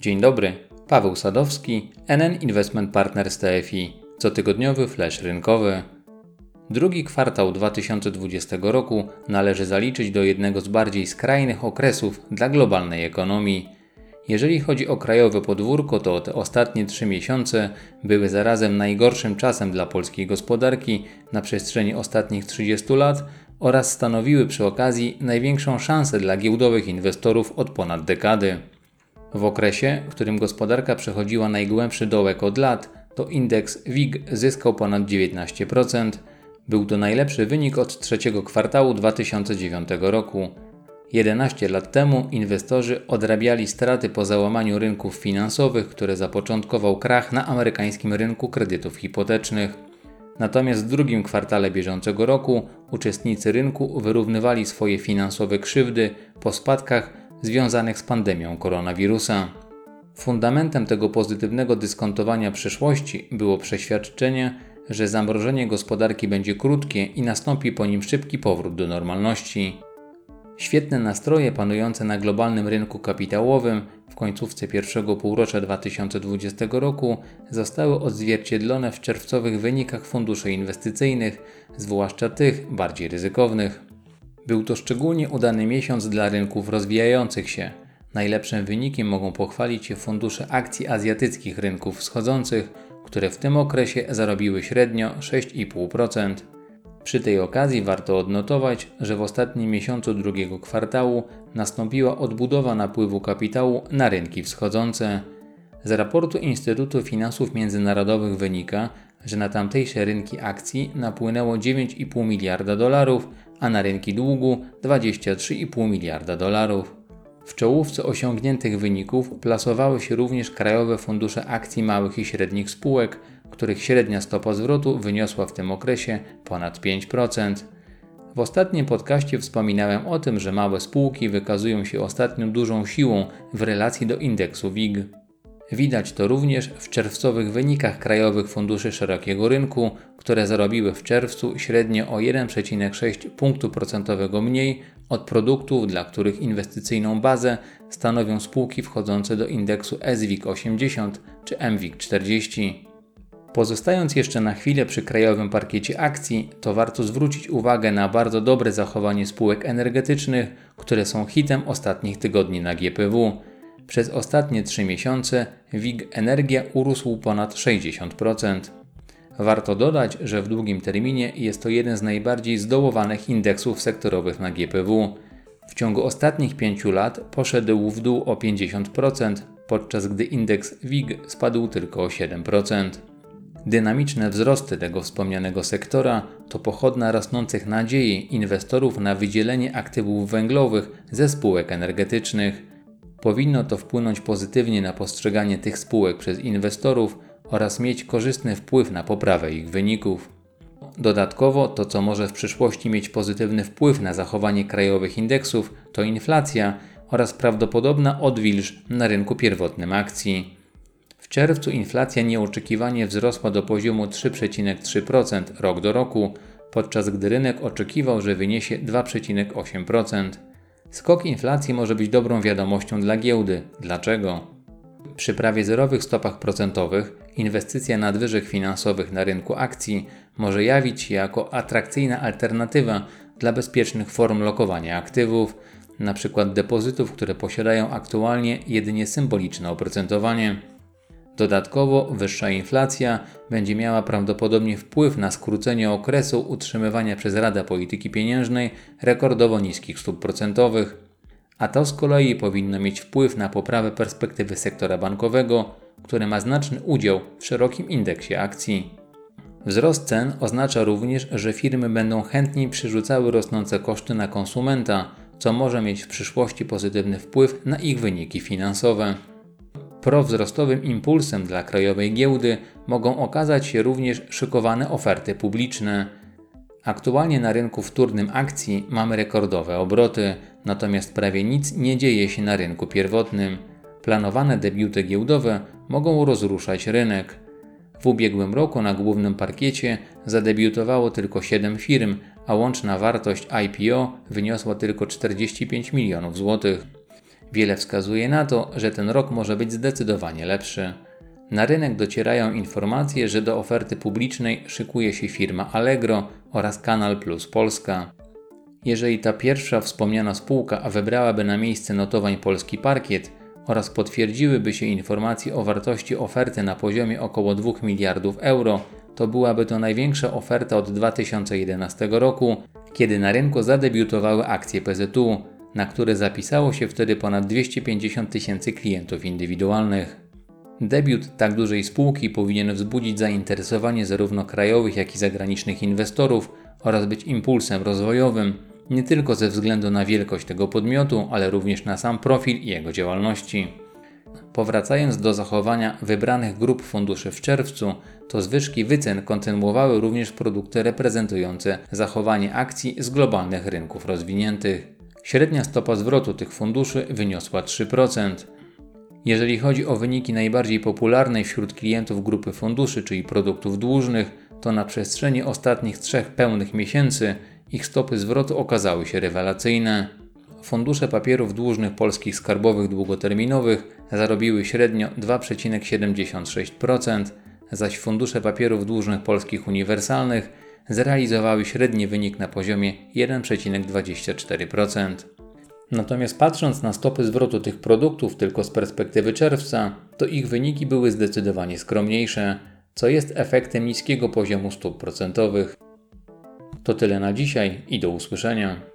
Dzień dobry, Paweł Sadowski, NN Investment Partners TFI, cotygodniowy flash rynkowy. Drugi kwartał 2020 roku należy zaliczyć do jednego z bardziej skrajnych okresów dla globalnej ekonomii. Jeżeli chodzi o krajowe podwórko, to te ostatnie trzy miesiące były zarazem najgorszym czasem dla polskiej gospodarki na przestrzeni ostatnich 30 lat oraz stanowiły przy okazji największą szansę dla giełdowych inwestorów od ponad dekady. W okresie, w którym gospodarka przechodziła najgłębszy dołek od lat, to indeks WIG zyskał ponad 19%. Był to najlepszy wynik od trzeciego kwartału 2009 roku. 11 lat temu inwestorzy odrabiali straty po załamaniu rynków finansowych, które zapoczątkował krach na amerykańskim rynku kredytów hipotecznych. Natomiast w drugim kwartale bieżącego roku uczestnicy rynku wyrównywali swoje finansowe krzywdy po spadkach związanych z pandemią koronawirusa. Fundamentem tego pozytywnego dyskontowania przyszłości było przeświadczenie, że zamrożenie gospodarki będzie krótkie i nastąpi po nim szybki powrót do normalności. Świetne nastroje panujące na globalnym rynku kapitałowym w końcówce pierwszego półrocza 2020 roku zostały odzwierciedlone w czerwcowych wynikach funduszy inwestycyjnych, zwłaszcza tych bardziej ryzykownych. Był to szczególnie udany miesiąc dla rynków rozwijających się. Najlepszym wynikiem mogą pochwalić się fundusze akcji azjatyckich rynków wschodzących, które w tym okresie zarobiły średnio 6,5%. Przy tej okazji warto odnotować, że w ostatnim miesiącu drugiego kwartału nastąpiła odbudowa napływu kapitału na rynki wschodzące. Z raportu Instytutu Finansów Międzynarodowych wynika, że na tamtejsze rynki akcji napłynęło 9,5 miliarda dolarów, a na rynki długu 23,5 miliarda dolarów. W czołówce osiągniętych wyników plasowały się również krajowe fundusze akcji małych i średnich spółek, których średnia stopa zwrotu wyniosła w tym okresie ponad 5%. W ostatnim podcaście wspominałem o tym, że małe spółki wykazują się ostatnio dużą siłą w relacji do indeksu WIG. Widać to również w czerwcowych wynikach krajowych funduszy szerokiego rynku, które zarobiły w czerwcu średnio o 1,6 punktu procentowego mniej od produktów, dla których inwestycyjną bazę stanowią spółki wchodzące do indeksu SWIG 80 czy MWIG 40. Pozostając jeszcze na chwilę przy krajowym parkiecie akcji, to warto zwrócić uwagę na bardzo dobre zachowanie spółek energetycznych, które są hitem ostatnich tygodni na GPW. Przez ostatnie 3 miesiące WIG Energia urósł ponad 60%. Warto dodać, że w długim terminie jest to jeden z najbardziej zdołowanych indeksów sektorowych na GPW. W ciągu ostatnich 5 lat poszedł w dół o 50%, podczas gdy indeks WIG spadł tylko o 7%. Dynamiczne wzrosty tego wspomnianego sektora to pochodna rosnących nadziei inwestorów na wydzielenie aktywów węglowych ze spółek energetycznych. Powinno to wpłynąć pozytywnie na postrzeganie tych spółek przez inwestorów oraz mieć korzystny wpływ na poprawę ich wyników. Dodatkowo to, co może w przyszłości mieć pozytywny wpływ na zachowanie krajowych indeksów, to inflacja oraz prawdopodobna odwilż na rynku pierwotnym akcji. W czerwcu inflacja nieoczekiwanie wzrosła do poziomu 3,3% rok do roku, podczas gdy rynek oczekiwał, że wyniesie 2,8%. Skok inflacji może być dobrą wiadomością dla giełdy. Dlaczego? Przy prawie zerowych stopach procentowych inwestycja nadwyżek finansowych na rynku akcji może jawić się jako atrakcyjna alternatywa dla bezpiecznych form lokowania aktywów, np. depozytów, które posiadają aktualnie jedynie symboliczne oprocentowanie. Dodatkowo wyższa inflacja będzie miała prawdopodobnie wpływ na skrócenie okresu utrzymywania przez Radę Polityki Pieniężnej rekordowo niskich stóp procentowych, a to z kolei powinno mieć wpływ na poprawę perspektywy sektora bankowego, który ma znaczny udział w szerokim indeksie akcji. Wzrost cen oznacza również, że firmy będą chętniej przerzucały rosnące koszty na konsumenta, co może mieć w przyszłości pozytywny wpływ na ich wyniki finansowe. Prowzrostowym impulsem dla krajowej giełdy mogą okazać się również szykowane oferty publiczne. Aktualnie na rynku wtórnym akcji mamy rekordowe obroty, natomiast prawie nic nie dzieje się na rynku pierwotnym. Planowane debiuty giełdowe mogą rozruszać rynek. W ubiegłym roku na głównym parkiecie zadebiutowało tylko 7 firm, a łączna wartość IPO wyniosła tylko 45 milionów złotych. Wiele wskazuje na to, że ten rok może być zdecydowanie lepszy. Na rynek docierają informacje, że do oferty publicznej szykuje się firma Allegro oraz Kanal Plus Polska. Jeżeli ta pierwsza wspomniana spółka wybrałaby na miejsce notowań polski parkiet oraz potwierdziłyby się informacje o wartości oferty na poziomie około 2 miliardów euro, to byłaby to największa oferta od 2011 roku, kiedy na rynku zadebiutowały akcje PZU, na które zapisało się wtedy ponad 250 tysięcy klientów indywidualnych. Debiut tak dużej spółki powinien wzbudzić zainteresowanie zarówno krajowych, jak i zagranicznych inwestorów oraz być impulsem rozwojowym, nie tylko ze względu na wielkość tego podmiotu, ale również na sam profil i jego działalności. Powracając do zachowania wybranych grup funduszy w czerwcu, to zwyżki wycen kontynuowały również produkty reprezentujące zachowanie akcji z globalnych rynków rozwiniętych. Średnia stopa zwrotu tych funduszy wyniosła 3%. Jeżeli chodzi o wyniki najbardziej popularnej wśród klientów grupy funduszy, czyli produktów dłużnych, to na przestrzeni ostatnich trzech pełnych miesięcy ich stopy zwrotu okazały się rewelacyjne. Fundusze papierów dłużnych polskich skarbowych długoterminowych zarobiły średnio 2,76%, zaś fundusze papierów dłużnych polskich uniwersalnych zrealizowały średni wynik na poziomie 1,24%. Natomiast patrząc na stopy zwrotu tych produktów tylko z perspektywy czerwca, to ich wyniki były zdecydowanie skromniejsze, co jest efektem niskiego poziomu stóp procentowych. To tyle na dzisiaj i do usłyszenia.